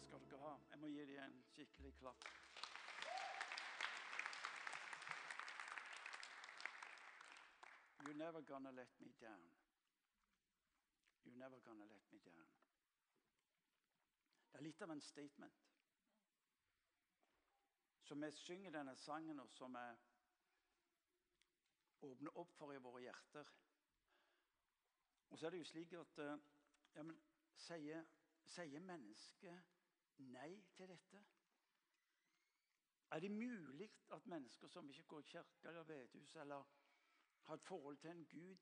skal dere ha. Jeg må gi dem en skikkelig klapp. You're never gonna let me down. You're never gonna let me down. Det er litt av en statement. Så vi synger denne sangen, og som vi åpner opp for i våre hjerter. Og så er det jo slik at eh, ja, men, sier, sier mennesket nei til dette? Er det mulig at mennesker som ikke går i kirke eller bedehus, eller har et forhold til en Gud,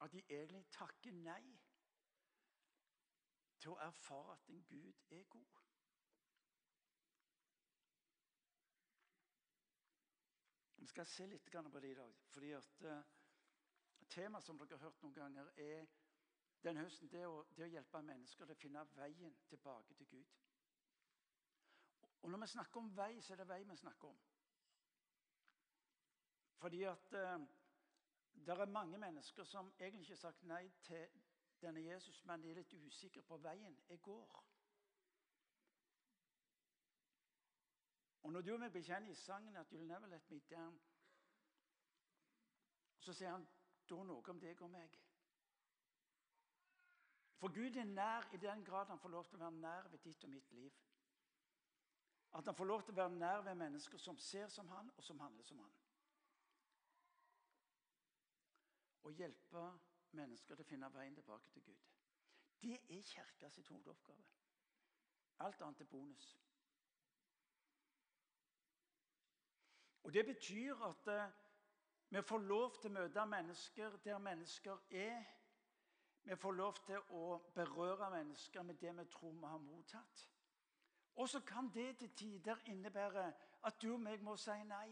at de egentlig takker nei til å erfare at en Gud er god? Vi skal se litt på det i dag. fordi at uh, Temaet som dere har hørt noen ganger, er denne høsten det å, det å hjelpe mennesker til å finne veien tilbake til Gud. Og Når vi snakker om vei, så er det vei vi snakker om. Fordi at eh, det er mange mennesker som egentlig ikke har sagt nei til denne Jesus, men de er litt usikre på veien jeg går. Og når du og meg bekjenner i sangen at 'You'll never let me down', så sier han da noe om deg og meg. For Gud er nær i den grad han får lov til å være nær ved ditt og mitt liv. At han får lov til å være nær ved mennesker som ser som han, og som handler som han. Å hjelpe mennesker til å finne veien tilbake til Gud. Det er kirka sitt hovedoppgave. Alt annet er bonus. Og Det betyr at eh, vi får lov til å møte mennesker der mennesker er. Vi får lov til å berøre mennesker med det vi tror vi har mottatt. Og så kan det til tider innebære at du og meg må si nei.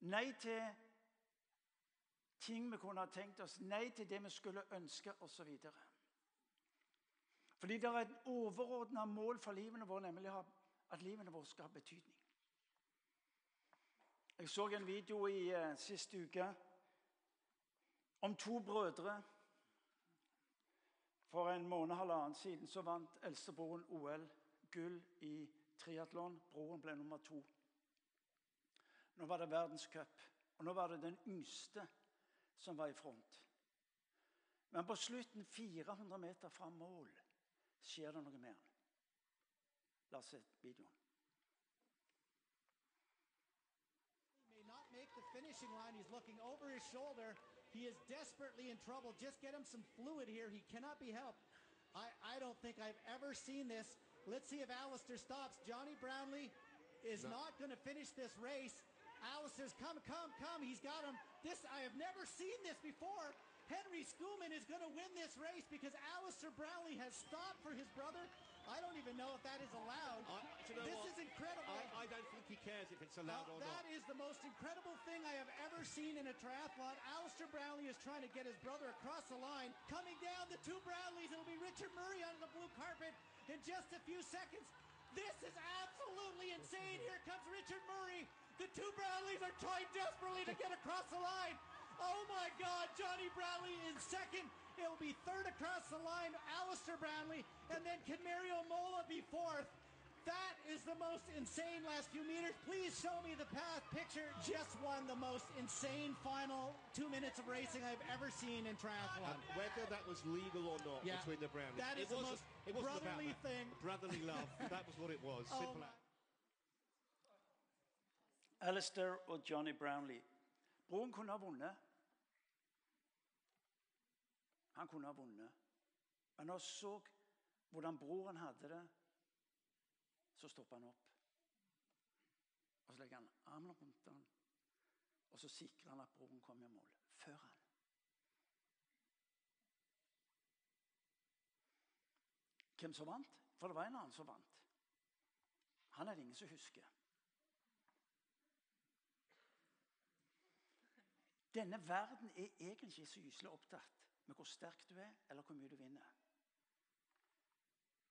Nei til ting vi kunne ha tenkt oss, nei til det vi skulle ønske osv. Fordi det er et overordna mål for livene våre, nemlig at livene våre skal ha betydning. Jeg så en video i uh, siste uke om to brødre. For en måned og halvannen siden så vant eldstebroren OL gull i triatlon. Broren ble nummer to. Nå var det verdenscup, og nå var det den yngste som var i front. Men på slutten, 400 meter fra mål, skjer det noe med han. La oss se videoen. may not make the finishing line. He's looking over his shoulder. He is desperately in trouble. Just get him some fluid here. He cannot be helped. I, I don't think I've ever seen this. Let's see if Alistair stops. Johnny Brownlee is No. not going to finish this race. Alistair's come, come, come. He's got him. This I have never seen this before. Henry Schoolman is going to win this race because Alistair Brownlee has stopped for his brother. I don't even know if that is allowed. I, you know this what? is incredible. I, I don't think he cares if it's allowed or that not. is the most incredible thing I have ever seen in a triathlon. Alistair Brownlee is trying to get his brother across the line. Coming down the two Brownleys, it'll be Richard Murray on the blue carpet in just a few seconds. This is absolutely insane. Here comes Richard Murray. The two Brownleys are trying desperately to get across the line. Oh my God, Johnny Brownlee in second. It will be third across the line, Alistair Brownlee, and then can Mario Mola be fourth? That is the most insane last few meters. Please show me the path picture. Just won the most insane final two minutes of racing I've ever seen in triathlon. And whether that was legal or not Yeah. between the Brownies, That is it the wasn't, most it wasn't about brotherly thing. Brotherly love. that was what it was. Oh Simple. Alistair og Johnny Brownlee. Broren kunne ha vunnet. Han kunne ha vunnet. Men når han så hvordan broren hadde det, så stopper han opp. Og Så legger han armen rundt han, og så sikrer han at broren kommer i mål. Før han. Hvem som vant? For det var en annen som vant. Han er det ingen som husker. Denne verden er egentlig ikke så gyselig opptatt med hvor sterk du er, eller hvor mye du vinner.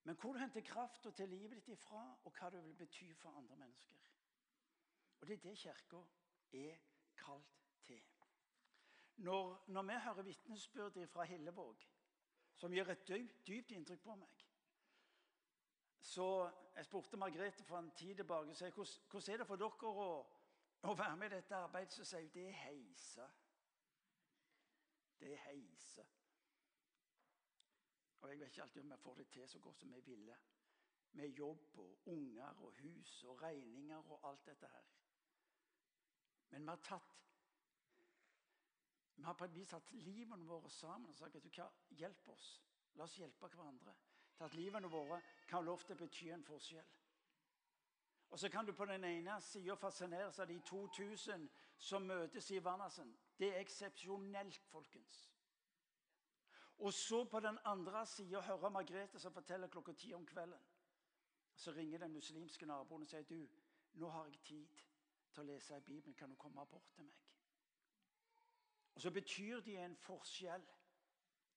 Men hvor du henter krafta til livet ditt ifra, og hva det vil bety for andre mennesker. Og Det er det Kirka er kalt til. Når, når vi hører vitnesbyrd fra Hillevåg, som gjør et dypt, dypt inntrykk på meg, så jeg spurte Margrethe for en tid tilbake og sa hvordan, hvordan er det for dere å, å være med i dette arbeidet. Så sier hun det er heise. Det er heise. Og jeg vet ikke alltid om vi får det til så godt som vi ville. Med jobb og unger og hus og regninger og alt dette her. Men vi har tatt vi har på et vis tatt livene våre sammen og sagt at du kan hjelpe oss. La oss hjelpe hverandre. Til at livene våre kan å bety en forskjell. Og så kan du på den ene sida fascineres av de 2000 som møtes i Vannasen. Det er eksepsjonelt, folkens. Og så på den andre sida hører Margrethe som forteller klokka ti om kvelden. Så ringer den muslimske naboen og sier du, nå har jeg tid til å lese i Bibelen. Kan du komme bort til meg? Og så betyr de en forskjell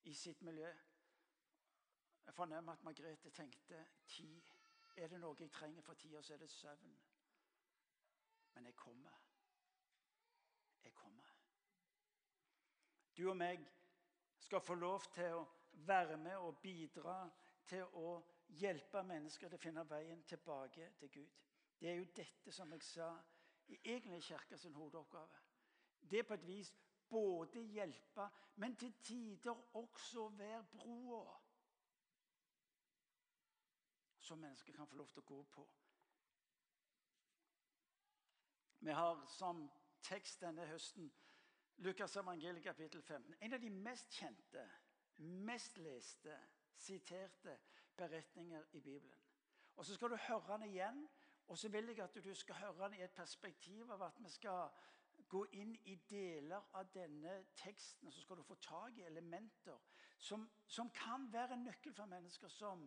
i sitt miljø. Jeg fornemmer at Margrethe tenkte ti. Er det noe jeg trenger for tida, så er det søvn. Men jeg kommer. Jeg kommer. Du og meg skal få lov til å være med og bidra til å hjelpe mennesker til å finne veien tilbake til Gud. Det er jo dette som jeg sa i egentlig sin hovedoppgave. Det er på et vis både hjelpe, men til tider også være broa. Som mennesker kan få lov til å gå på. Vi har som tekst denne høsten Lukas evangeliet kapittel 15. En av de mest kjente, mest leste, siterte beretninger i Bibelen. Og Så skal du høre den igjen, og så vil jeg at du skal høre den i et perspektiv av at vi skal gå inn i deler av denne teksten, så skal du få tak i elementer som, som kan være en nøkkel for mennesker som,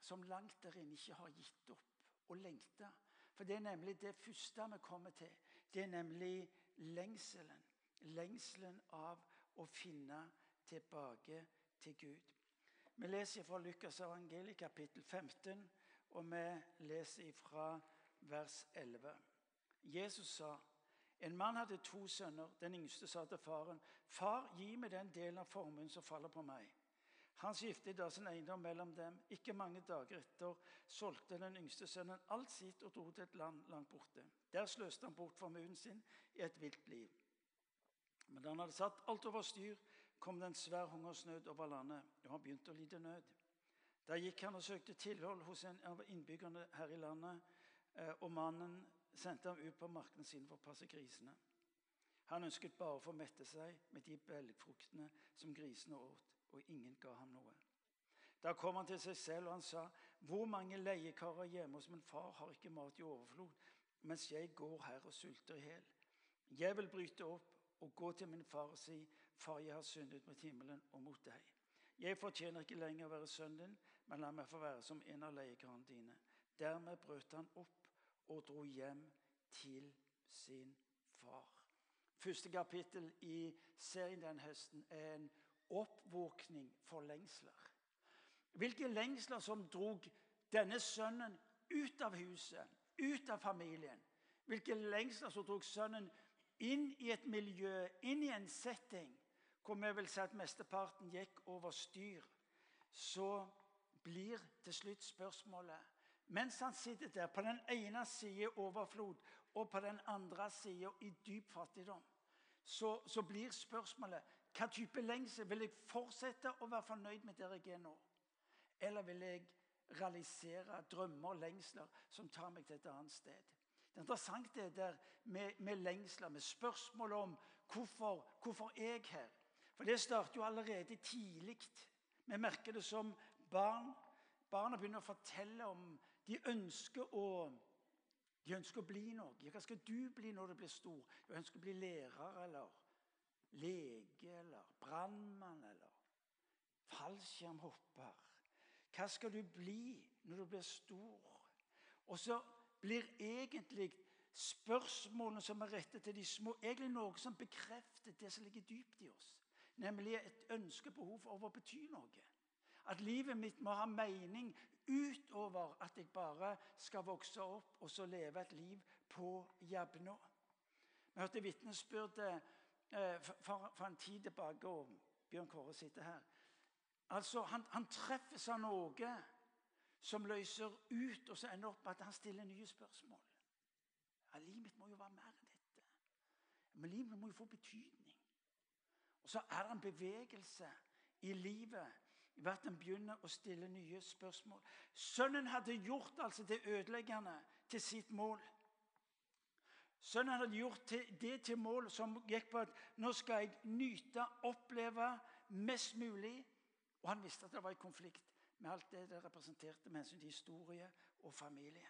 som langt der inne ikke har gitt opp og lengta. For det er nemlig det første vi kommer til. Det er nemlig lengselen. Lengselen av å finne tilbake til Gud. Vi leser fra Lukas evangeli kapittel 15, og vi leser fra vers 11. Jesus sa en mann hadde to sønner. Den yngste sa til faren, 'Far, gi meg den delen av formuen som faller på meg.' Han skiftet da sin eiendom mellom dem. Ikke mange dager etter solgte den yngste sønnen alt sitt og dro til et land langt borte. Der sløste han bort formuen sin i et vilt liv. Men da han hadde satt alt over styr, kom det en svær hungersnød over landet, og han begynte å lide nød. Da gikk han og søkte tilhold hos en av innbyggerne her i landet, eh, og mannen sendte ham ut på markene sine for å passe grisene. Han ønsket bare å få mette seg med de belgfruktene som grisene åt, og ingen ga ham noe. Da kom han til seg selv, og han sa, 'Hvor mange leiekarer hjemme hos min far har ikke mat i overflod, mens jeg går her og sulter i hjel?' 'Jeg vil bryte opp og gå til min far og si:" 'Far, jeg har syndet mot himmelen og mot deg.' 'Jeg fortjener ikke lenger å være sønnen din, men la meg få være som en av leiekarene dine.' Dermed brøt han opp og dro hjem til sin far. Første kapittel i serien den høsten er en oppvåkning for lengsler. Hvilke lengsler som drog denne sønnen ut av huset, ut av familien. Hvilke lengsler som drog sønnen inn i et miljø, inn i en setting hvor vi vil si at mesteparten gikk over styr. Så blir til slutt spørsmålet mens han sitter der, på den ene siden overflod og på den andre siden i dyp fattigdom, så, så, blir spørsmålet hva type lengsel vil jeg fortsette å være fornøyd med der jeg er nå? Eller vil jeg realisere drømmer og lengsler som tar meg til et annet sted? Det interessante er der med, med lengsler, med spørsmål om hvorfor, hvorfor jeg her? For det starter jo allerede tidlig. Vi merker det som barn. Barna begynner å fortelle om de ønsker å de ønsker å bli noe. Hva skal du bli når du blir stor? Du ønsker å bli lærer eller lege eller brannmann eller fallskjermhopper. Hva skal du bli når du blir stor? Og så blir egentlig spørsmålene som er rettet til de små, egentlig noe som bekrefter det som ligger dypt i oss. Nemlig et ønske, behov for å bety noe. At livet mitt må ha mening utover at jeg bare skal vokse opp og så leve et liv på Jabnå. Vi hørte vitnesbyrdet eh, for, en tid tilbake, og Bjørn Kåre sitter her. Altså, han, han treffes av noe som løser ut, og så ender opp at han stiller nye spørsmål. Ja, Livet mitt må jo være mer enn dette. Men livet må jo få betydning. Og så er det en bevegelse i livet ved at en begynner å stille nye spørsmål. Sønnen hadde gjort altså det ødeleggende til sitt mål. Sønnen hadde gjort det til mål som gikk på at nå skal jeg nyte, oppleve mest mulig. Og han visste at det var i konflikt med alt det det representerte med hensyn til historie og familie.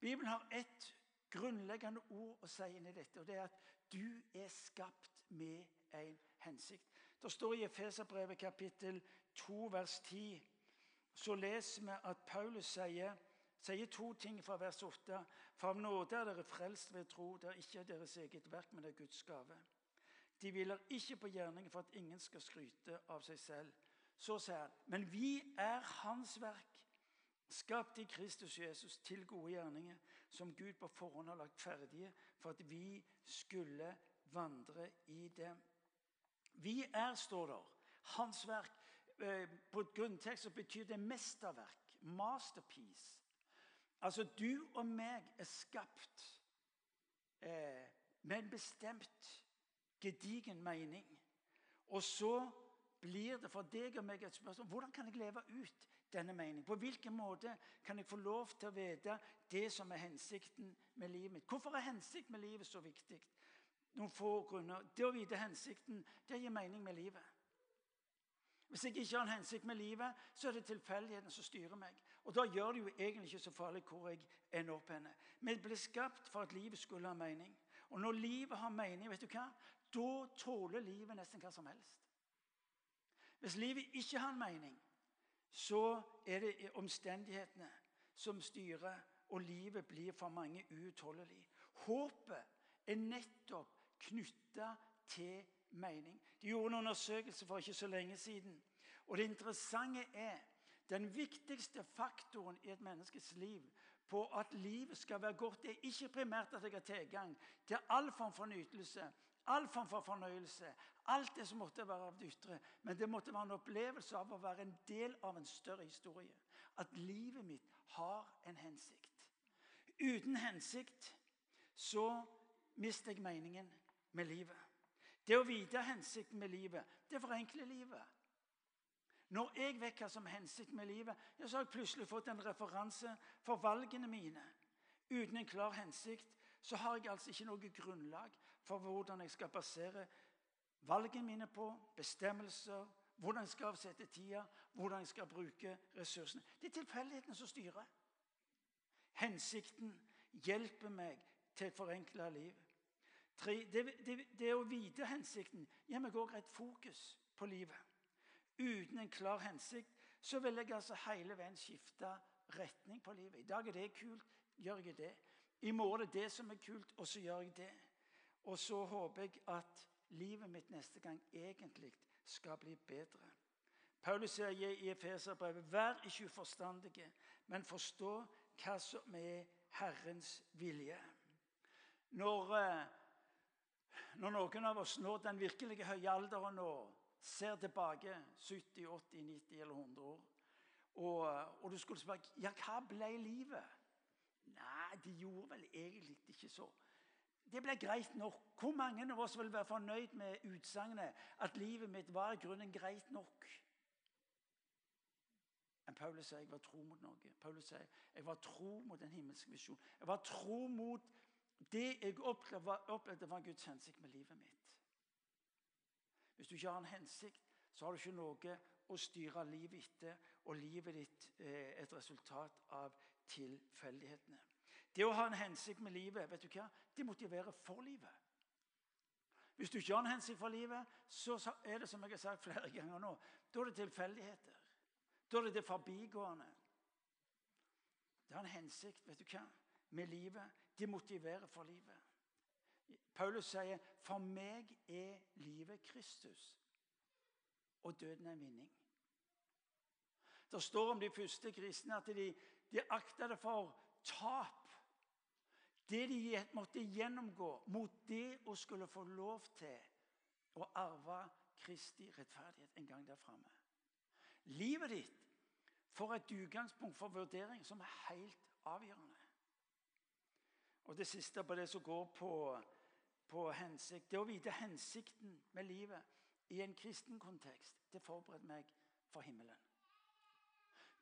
Bibelen har ett grunnleggende ord å si inn i dette, og det er at du er skapt med en hensikt. Det står i Efeserbrevet kapittel 2 vers 10 så leser vi at Paulus sier, sier to ting fra vers 8. For av nåde er dere frelst ved tro. Det er ikke deres eget verk, men det er Guds gave. De hviler ikke på gjerningen for at ingen skal skryte av seg selv. Så sier han, men vi er Hans verk, skapt i Kristus Jesus til gode gjerninger, som Gud på forhånd har lagt ferdige for at vi skulle vandre i dem. Vi er, står der, Hans verk. Eh, på grunntekst betyr det mesterverk. Masterpiece. Altså, du og meg er skapt eh, med en bestemt, gedigen mening. Og så blir det for deg og meg et spørsmål hvordan kan jeg leve ut denne meningen. På hvilken måte kan jeg få lov til å vite det som er hensikten med livet mitt? Hvorfor er hensikt med livet så viktig? Noen få grunner. Det å vite hensikten, det gir mening med livet. Hvis jeg ikke har en hensikt med livet, så er det tilfeldigheten som styrer meg. Og da gjør det jo egentlig ikke så farlig hvor jeg ender opp henne. Vi ble skapt for at livet skulle ha mening. Og når livet har mening, vet du hva? da tåler livet nesten hva som helst. Hvis livet ikke har en mening, så er det omstendighetene som styrer, og livet blir for mange uutholdelig. Håpet er nettopp knytta til mening. De gjorde en undersøkelse for ikke så lenge siden. Og det interessante er den viktigste faktoren i et menneskes liv på at livet skal være godt, er ikke primært at jeg har tilgang til all form for nytelse, all form for fornøyelse, alt det som måtte være av det ytre. Men det måtte være en opplevelse av å være en del av en større historie. At livet mitt har en hensikt. Uten hensikt så mister jeg meningen med livet. Det å vite hensikten med livet, det forenkler livet. Når jeg vet hva som er hensikten med livet, ja, så har jeg plutselig fått en referanse for valgene mine. Uten en klar hensikt så har jeg altså ikke noe grunnlag for hvordan jeg skal basere valgene mine på, bestemmelser, hvordan jeg skal avsette tida, hvordan jeg skal bruke ressursene. Det er tilfeldighetene som styrer. Hensikten hjelper meg til et forenkla liv. Tre, det, det, det, å vite hensikten gir meg òg et fokus på livet. Uten en klar hensikt så vil jeg altså hele veien skifte retning på livet. I dag er det kult, gjør jeg det. I morgen er det som er kult, og så gjør jeg det. Og så håper jeg at livet mitt neste gang egentlig skal bli bedre. Paulus sier i Efeserbrevet.: Vær ikke uforstandige, men forstå hva som er Herrens vilje. Når, eh, når noen av oss når den virkelige høye alderen og ser tilbake 70, 80, 90 eller 100 år, og, og du skulle spørre ja, hva ble livet? Nei, de gjorde vel egentlig ikke så. Det ble greit nok. Hvor mange av oss vil være fornøyd med utsagnet at livet mitt var i grunnen greit nok? Men Paulus sier jeg var tro mot noe. Paulus sier jeg var tro mot den himmelske visjon. Jeg var tro mot det jeg opplevde, opplevde var Guds hensikt med livet mitt. Hvis du ikke har en hensikt, så har du ikke noe å styre livet etter, og livet ditt er et resultat av tilfeldighetene. Det å ha en hensikt med livet vet du hva? Det motiverer for livet. Hvis du ikke har en hensikt for livet, så er det som jeg har sagt flere ganger nå, da er det tilfeldigheter. Da er det det forbigående. Det har en hensikt vet du hva? med livet. Det motiverer for livet. Paulus sier, 'For meg er livet Kristus, og døden en vinning'. Det står om de første kristne at de, de akta det for tap det de måtte gjennomgå mot det å skulle få lov til å arve Kristi rettferdighet en gang der framme. Livet ditt får et utgangspunkt for vurdering som er helt avgjørende. Og det siste på det som går på, på hensikt Det å vite hensikten med livet i en kristen kontekst, det forberedte meg for himmelen.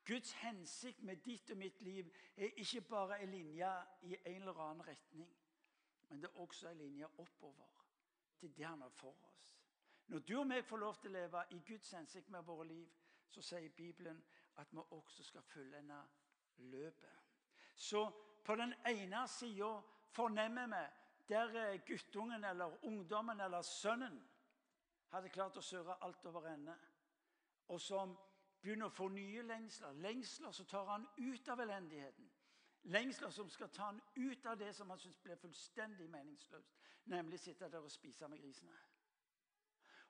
Guds hensikt med ditt og mitt liv er ikke bare en linje i en eller annen retning, men det er også en linje oppover til det han har for oss. Når du og meg får lov til å leve i Guds hensikt med våre liv, så sier Bibelen at vi også skal fullende løpet. Så på den ene sida fornemmer vi der guttungen eller ungdommen eller sønnen hadde klart å søre alt over ende, og som begynner å få nye lengsler. Lengsler som tar han ut av elendigheten. Lengsler som skal ta han ut av det som han syns ble fullstendig meningsløst, nemlig sitte der og spise med grisene.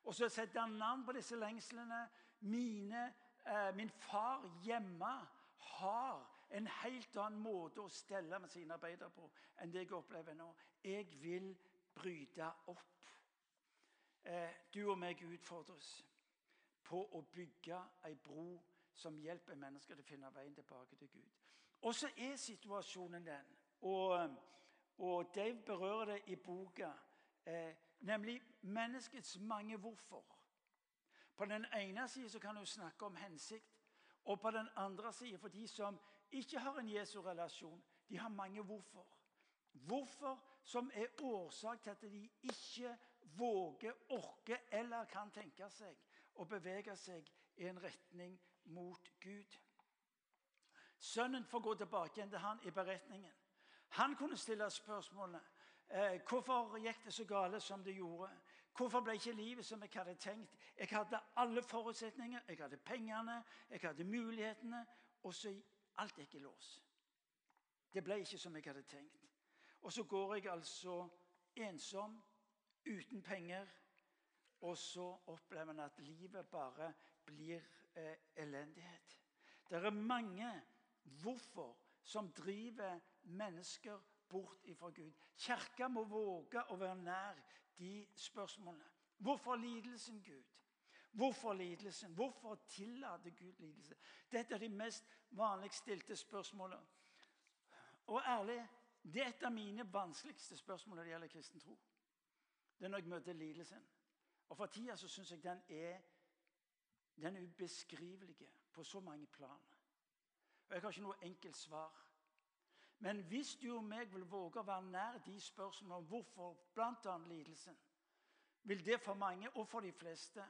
Og så setter han navn på disse lengslene. Mine, eh, min far hjemme har en helt annen måte å stelle med sine arbeidere på enn det jeg opplever nå. Jeg vil bryte opp. Eh, du og meg utfordres på å bygge ei bro som hjelper mennesker til å finne veien tilbake til Gud. Og så er situasjonen den, og, og Dave berører det i boka, eh, nemlig menneskets mange hvorfor. På den ene siden kan du snakke om hensikt, og på den andre siden for de som ikke har en Jesu-relasjon, de har mange hvorfor. Hvorfor som er årsak til at de ikke våger, orker eller kan tenke seg å bevege seg i en retning mot Gud. Sønnen får gå tilbake igjen til han i beretningen. Han kunne stille spørsmålene. Eh, hvorfor gikk det så gale som det gjorde? Hvorfor ble ikke livet som jeg hadde tenkt? Jeg hadde alle forutsetninger, jeg hadde pengene, jeg hadde mulighetene, og så alt gikk i lås. Det ble ikke som jeg hadde tenkt. Og så går jeg altså ensom, uten penger, og så opplever en at livet bare blir eh, elendighet. Det er mange hvorfor som driver mennesker bort ifra Gud. Kirka må våge å være nær de spørsmålene. Hvorfor lidelsen, Gud? Hvorfor lidelsen? Hvorfor tillater Gud lidelse? Dette er de mest vanligst stilte spørsmålene. Og ærlig, det er et av mine vanskeligste spørsmål når det gjelder kristen tro. Det er når jeg møter lidelsen. Og For tida syns jeg den er, den er ubeskrivelig på så mange plan. Og Jeg har ikke noe enkelt svar. Men hvis du og meg vil våge å være nær de spørsmålene om hvorfor bl.a. lidelsen, vil det for mange og for de fleste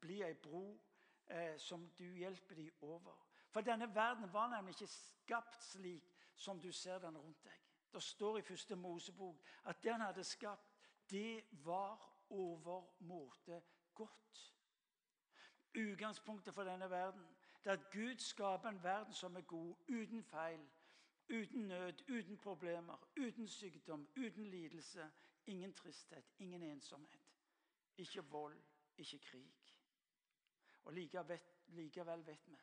bli ei bro eh, som du hjelper dem over. For denne verden var nemlig ikke skapt slik som du ser den rundt deg. Det står i første Mosebok at det han hadde skapt, det var overmåte godt. Utgangspunktet for denne verden det er at Gud skaper en verden som er god, uten feil, uten nød, uten problemer, uten sykdom, uten lidelse. Ingen tristhet, ingen ensomhet. Ikke vold, ikke krig. Og likevel, likevel vet vi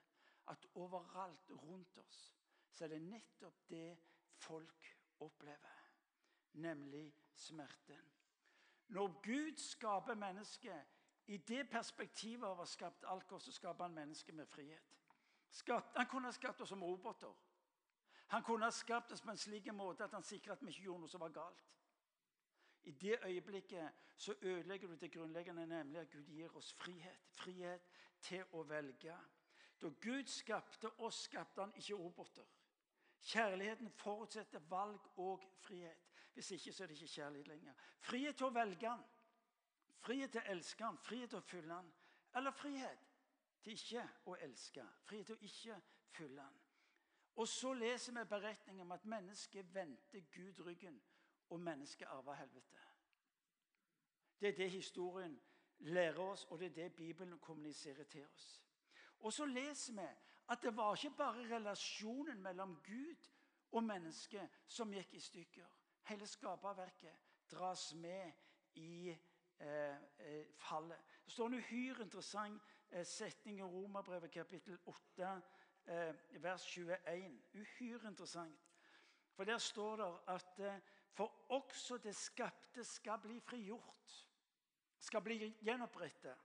at overalt rundt oss så er det nettopp det folk opplever, nemlig smerten. Når Gud skaper mennesket i det perspektivet av å ha skapt alt godt, så skaper han mennesket med frihet. Han kunne ha skapt oss som roboter. Han kunne ha skapt oss på en slik måte at han sikret at vi ikke gjorde noe som var galt. I det øyeblikket så ødelegger du det grunnleggende, nemlig at Gud gir oss frihet. Frihet til å velge. Da Gud skapte oss, skapte han ikke roboter. Kjærligheten forutsetter valg og frihet. Hvis ikke så er det ikke kjærlighet lenger. Frihet til å velge han. Frihet til å elske han. Frihet til å fylle han. Eller frihet til ikke å elske. Frihet til å ikke fylle han. Og så leser vi beretningen om at mennesket vendte Gud ryggen, og mennesket arva helvete. Det er det historien lærer oss, og det er det Bibelen kommuniserer til oss. Og så leser vi at det var ikke bare relasjonen mellom Gud og mennesket som gikk i stykker. Hele skaperverket dras med i eh, eh, fallet. Det står en uhyre interessant eh, setning i Romerbrevet kapittel 8, eh, vers 21. Uhyre interessant. For der står det at eh, for også det skapte skal bli frigjort. Skal bli gjenopprettet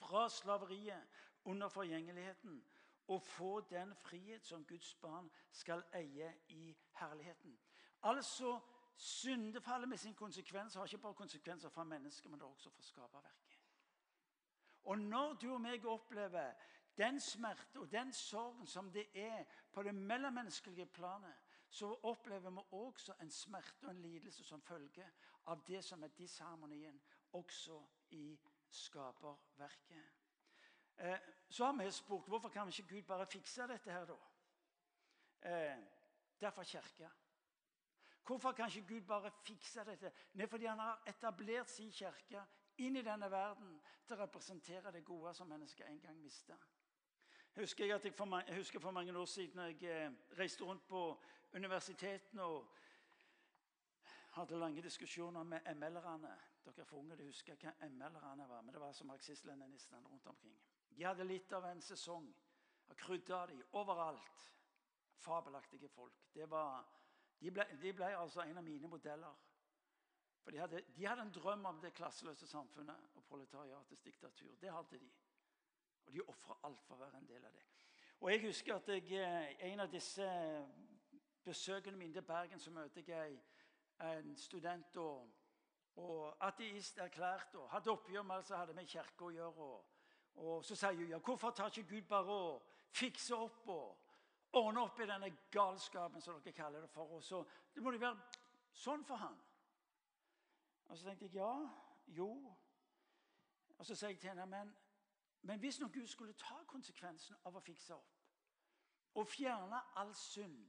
fra slaveriet under forgjengeligheten og få den frihet som Guds barn skal eie i herligheten. Altså, Syndefallet med sin konsekvens har ikke bare konsekvenser for mennesker, men også for skaperverket. Og når du og meg opplever den smerte og den sorgen som det er på det mellommenneskelige planet, så opplever vi også en smerte og en lidelse som følge av det som er disharmonien også i skaperverket. Eh, så har vi spurt hvorfor kan ikke Gud bare fikse dette her, da? Eh, derfor kirka. Hvorfor kan ikke Gud bare fikse dette? Nei, fordi han har etablert sin kirke inn i denne verden til å representere det gode som mennesker en gang mista. Husker jeg, jeg, for, jeg husker for mange år siden jeg eh, reiste rundt på universitetene og hadde lange diskusjoner med ML-erne. Dere er for unge til å huske hva ML-erne var, men det var som marxist-leninistene rundt omkring. De hadde litt av en sesong. og Krydda de overalt. Fabelaktige folk. Var, de, ble, de, ble, altså en av mine modeller. For de hadde, de hadde en drøm om det klasseløse samfunnet og proletariatets diktatur. Det hadde de. Og de ofra alt for å være en del av det. Og Jeg husker at jeg, eh, en av disse besøkene mine til Bergen så møter jeg en student og, og ateist erklært og hadde oppgjør med alt hadde med kirke å gjøre. Og, og så sier hun ja, hvorfor tar ikke Gud bare og fikser opp og ordner opp i denne galskapen som dere kaller det for? Og så, det må jo være sånn for han. Og så tenkte jeg ja, jo. Og så sier jeg til henne men, men hvis nå Gud skulle ta konsekvensen av å fikse opp og fjerne all synd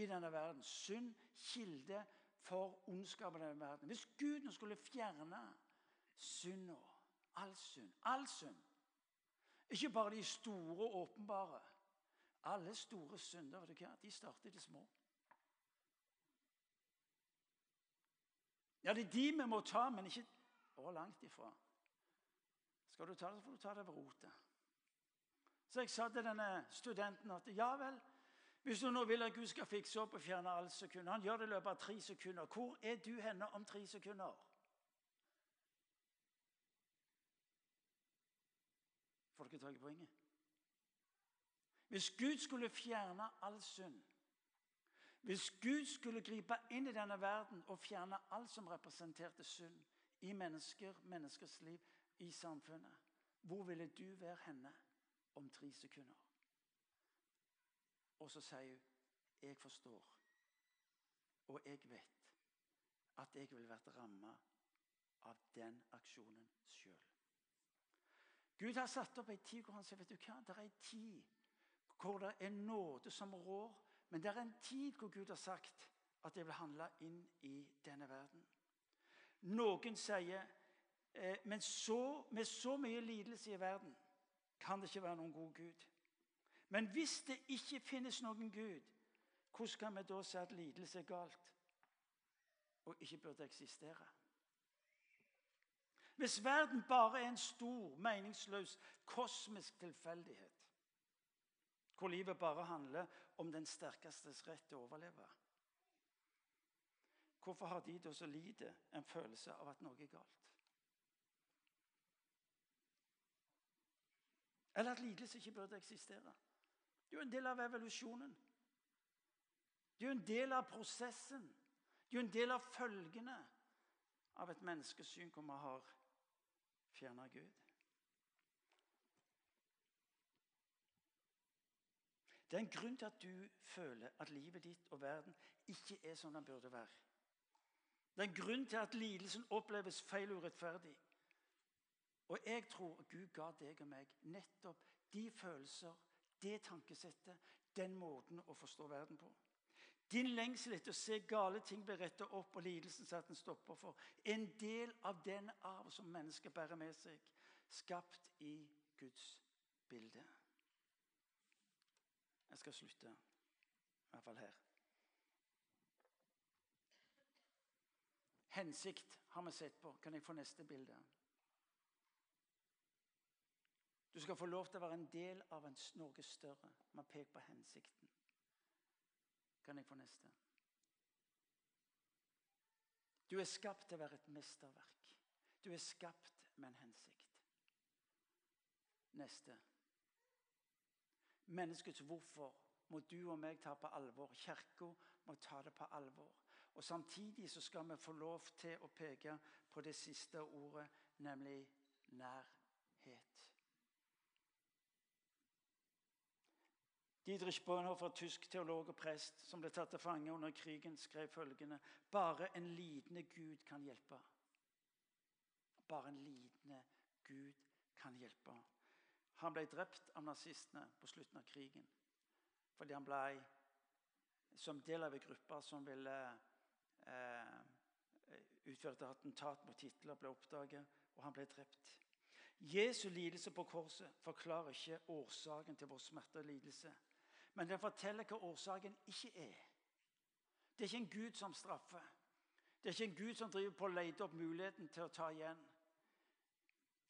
i denne verden Synd, kilde for ondskap i denne verden. Hvis Gud nå skulle fjerne synda, all synd, all synd ikke bare de store og åpenbare. Alle store synder vet du hva? de starter i det små. Ja, det er de vi må ta, men ikke å, langt ifra. Skal du ta det, så får du ta det ved rotet. Så jeg sa til denne studenten at ja vel, hvis du nå vil at Gud skal fikse opp og fjerne alle sekunder Han gjør det i løpet av tre sekunder. Hvor er du henne om tre sekunder? Får dere tak i poenget? Hvis Gud skulle fjerne all synd Hvis Gud skulle gripe inn i denne verden og fjerne alt som representerte synd i mennesker, menneskers liv, i samfunnet, hvor ville du være henne om tre sekunder? Og så sier hun, 'Jeg forstår, og jeg vet at jeg ville vært ramma av den aksjonen sjøl.' Gud har satt opp ei tid hvor han sier vet du hva, det er ei tid hvor det er nåde som rår. Men det er en tid hvor Gud har sagt at jeg vil handle inn i denne verden. Noen sier eh, men så, med så mye lidelse i verden kan det ikke være noen god Gud. Men hvis det ikke finnes noen Gud, hvordan skal vi da si at lidelse er galt og ikke burde eksistere? Hvis verden bare er en stor, meningsløs, kosmisk tilfeldighet, hvor livet bare handler om den sterkestes rett til å overleve Hvorfor har de da så lite en følelse av at noe er galt? Eller at lidelse ikke burde eksistere? Det er jo en del av evolusjonen. Det er jo en del av prosessen. Det er jo en del av følgene av et menneskesyn hvor vi har fjerna Gud. Det er en grunn til at du føler at livet ditt og verden ikke er som den burde være. Det er en grunn til at lidelsen oppleves feil og urettferdig. Og jeg tror Gud ga deg og meg nettopp de følelser, det tankesettet, den måten å forstå verden på. Din lengsel etter å se gale ting bli rettet opp og lidelsen satt en stopper for. En del av den arv som mennesket bærer med seg, skapt i Guds bilde. Jeg skal slutte, i hvert fall her. Hensikt har vi sett på. Kan jeg få neste bilde? Du skal få lov til å være en del av en noe større. Man peker på hensikten. Kan jeg få neste? Du er skapt til å være et mesterverk. Du er skapt med en hensikt. Neste. menneskets hvorfor må du og meg ta på alvor. Kirka må ta det på alvor. Og Samtidig så skal vi få lov til å peke på det siste ordet, nemlig nærhet. Dietrich Bonhoeffer, tysk teolog og prest som ble tatt til fange under krigen, skrev følgende Bare en lidende Gud kan hjelpe. Bare en lidende Gud kan hjelpe. Han ble drept av nazistene på slutten av krigen fordi han ble som del av en gruppe som ville eh, et attentat mot Hitler, ble oppdaget, og han ble drept. Jesu lidelse på korset forklarer ikke årsaken til vår smerte og lidelse. Men den forteller hva årsaken ikke er. Det er ikke en Gud som straffer. Det er ikke en Gud som driver på å lete opp muligheten til å ta igjen.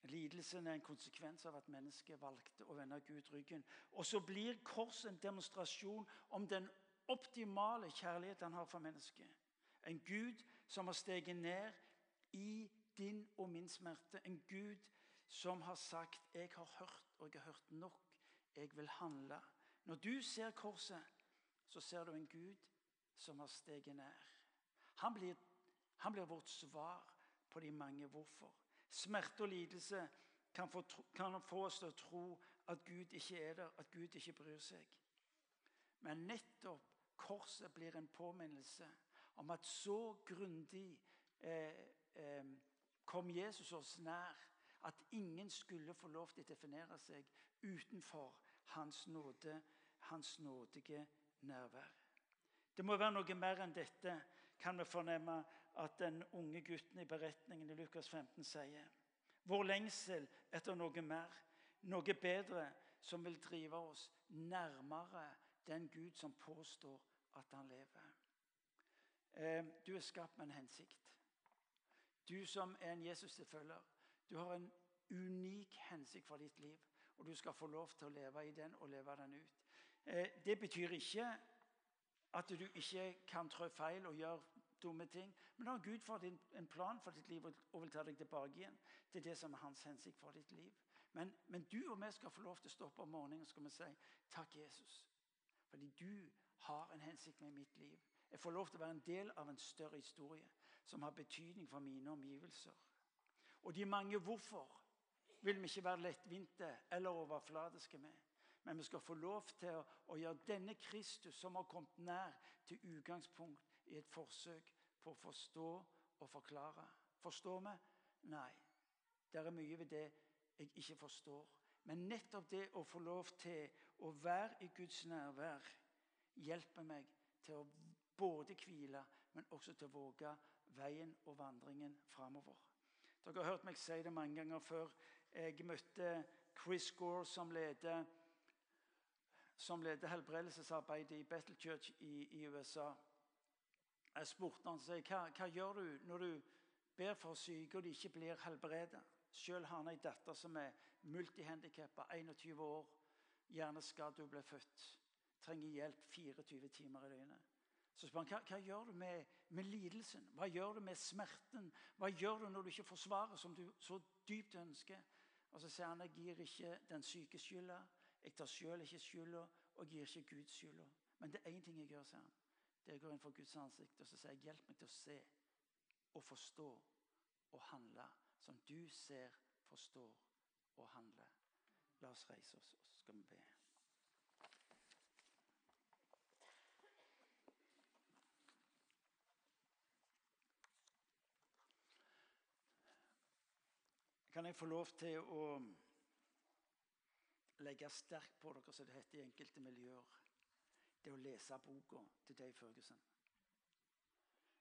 Lidelsen er en konsekvens av at mennesket valgte å vende Gud ryggen. Og så blir korset en demonstrasjon om den optimale kjærligheten han har for mennesket. En Gud som har steget ned i din og min smerte. En Gud som har sagt 'Jeg har hørt, og jeg har hørt nok. Jeg vil handle'. Når du ser korset, så ser du en Gud som har steget ned. Han blir, han blir vårt svar på de mange hvorfor. Smerte og lidelse kan få, kan få oss til å tro at Gud ikke er der, at Gud ikke bryr seg. Men nettopp korset blir en påminnelse om at så grundig eh, eh, kom Jesus oss nær at ingen skulle få lov til å definere seg utenfor hans nåde, hans nådige nærvær. Det må være noe mer enn dette, kan vi fornemme at den unge gutten i beretningen i Lukas 15 sier. Vår lengsel etter noe mer, noe bedre, som vil drive oss nærmere den Gud som påstår at han lever. Eh, du er skapt med en hensikt. Du som er en Jesus-tilfølger, du har en unik hensikt for ditt liv. Og du skal få lov til å leve i den og leve den ut. Eh, det betyr ikke at du ikke kan trå feil og gjøre dumme ting. Men har Gud fått en plan for ditt liv og vil ta deg tilbake igjen til det som er hans hensikt for ditt liv. Men, men du og vi skal få lov til å stoppe om morgenen og skal vi si takk, Jesus. Fordi du har en hensikt med mitt liv. Jeg får lov til å være en del av en større historie som har betydning for mine omgivelser. Og de mange hvorfor vil vi ikke være lettvinte eller overfladiske med. Men vi skal få lov til å, å gjøre denne Kristus, som har kommet nær, til utgangspunkt i et forsøk på å forstå og forklare. Forstår vi? Nei. Det er mye ved det jeg ikke forstår. Men nettopp det å få lov til å være i Guds nærvær hjelper meg til å både hvile, men også til å våge veien og vandringen framover. Dere har hørt meg si det mange ganger før. Jeg møtte Chris Gore, som leder, som leder helbredelsesarbeidet i Battle Church i, i USA. Jeg spurte han seg, hva, hva gjør du når du ber for syke og de ikke blir helbredet. Selv har han ei datter som er multihandikappa, 21 år, hjerneskadd, hun ble født. Trenger hjelp 24 timer i døgnet. Så spør han hva, hva gjør du med, med, lidelsen? Hva gjør du med smerten? Hva gjør du når du ikke får svaret som du så dypt ønsker? Og Så sier han jeg gir ikke den syke skylda, jeg tar selv ikke skylda, og gir ikke Gud skylda. Men det er én ting jeg gjør, sier han. Det går inn for Guds ansikt og så sier jeg, hjelp meg til å se og forstå og handle som du ser, forstår og handler. La oss reise oss, og så skal vi be. Kan jeg få lov til å legge sterkt på dere, som det heter i enkelte miljøer det å lese boka til Dave Førgesen.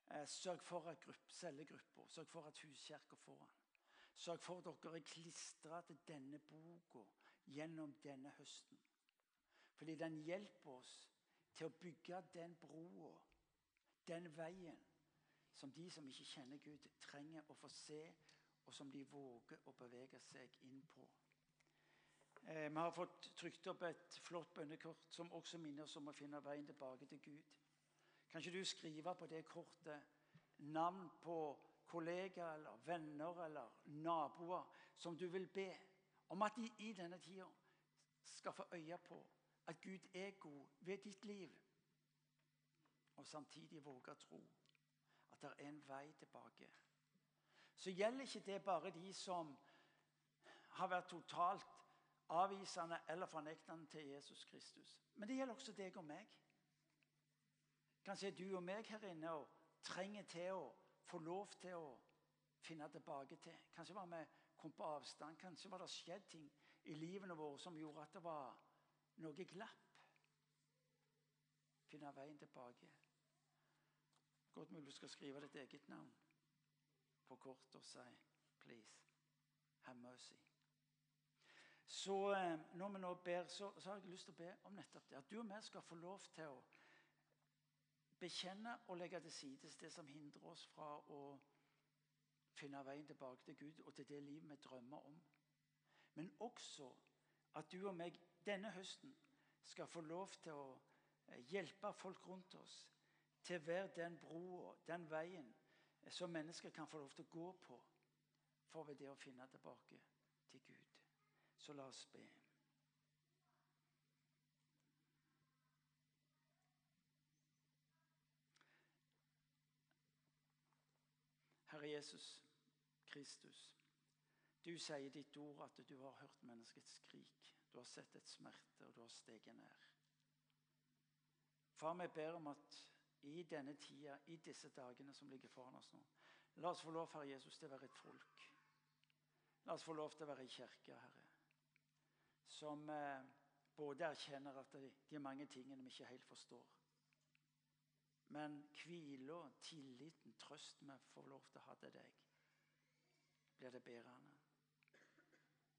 Eh, sørg for at grupp, cellegruppa, sørg for at huskirka får den. Sørg for at dere er klistra til denne boka gjennom denne høsten. Fordi den hjelper oss til å bygge den broa, den veien, som de som ikke kjenner Gud, trenger å få se, og som de våger å bevege seg inn på. Eh, vi har fått trykt opp et flott bønnekort som også minner oss om å finne veien tilbake til Gud. Kan ikke du skrive på det kortet navn på kollegaer eller venner eller naboer som du vil be om at de i denne tida skal få øye på at Gud er god ved ditt liv, og samtidig våge å tro at det er en vei tilbake, så gjelder ikke det bare de som har vært totalt avvisende eller fornektende til Jesus Kristus. Men det gjelder også deg og meg. Kanskje du og meg her inne og trenger til å få lov til å finne tilbake til. Kanskje var vi kom på avstand. Kanskje var det skjedd ting i livene våre som gjorde at det var noe glapp. Finne veien tilbake. Godt mulig du skal skrive ditt eget navn på kortet og si 'Please, have mercy'. Så eh, når vi nå ber, så, så, har jeg lyst til å be om nettopp det. At du og vi skal få lov til å bekjenne og legge til side det som hindrer oss fra å finne veien tilbake til Gud og til det livet vi drømmer om. Men også at du og meg denne høsten skal få lov til å eh, hjelpe folk rundt oss til å være den broa, den veien, eh, som mennesker kan få lov til å gå på for ved det å finne tilbake til Gud. Så la oss be. Herre Jesus Kristus, du sier i ditt ord at du har hørt menneskets skrik. Du har sett et smerte, og du har steget ned. Far, vi ber om at i denne tida, i disse dagene som ligger foran oss nå, la oss få lov, Herre Jesus, til å være et folk. La oss få lov til å være i kirke, Herre, som eh, både erkjenner at de er mange tingene vi ikke helt forstår. Men hvila, tilliten, trøsten vi får lov til å ha til deg, blir det bærende.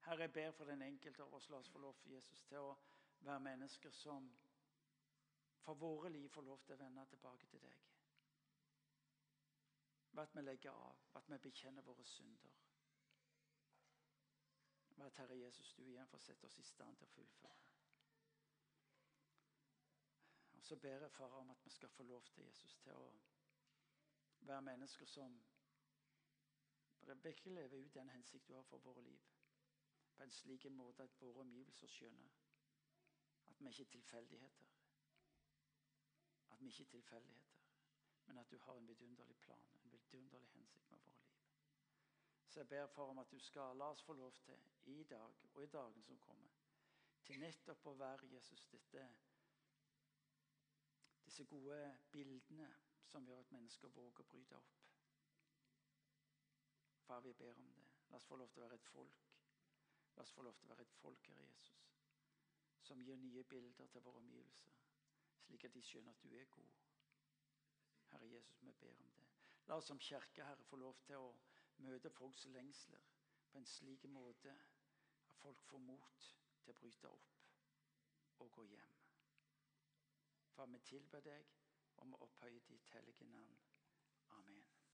Herre, jeg ber for den enkelte av oss. La oss få lov, Jesus, til å være mennesker som for våre liv får lov til å vende tilbake til deg. Ved at vi legger av, ved at vi bekjenner våre synder. Ved at Herre Jesus, du igjen får sette oss i stand til å fullføre. Og Så ber jeg far om at vi skal få lov til Jesus til å være mennesker som virkelig lever ut den hensikt du har for våre liv. På en slik måte at våre omgivelser skjønner at vi ikke er tilfeldigheter. At vi ikke er tilfeldigheter, men at du har en vidunderlig plan, en vidunderlig hensikt med våre liv. Så jeg ber for om at du skal la oss få lov til i dag og i dagen som kommer, til nettopp å være Jesus dette disse gode bildene som gjør at mennesker våger å bryte opp. Far, vi ber om det. La oss få lov til å være et folk. La oss få lov til å være et folk, Herre Jesus, som gir nye bilder til våre omgivelser, slik at de skjønner at du er god. Herre Jesus, vi ber om det. La oss som kirke, Herre, få lov til å møte folks lengsler på en slik måte at folk får mot til å bryte opp og gå hjem. For vi tilber deg, og vi opphøyer ditt hellige navn. Amen.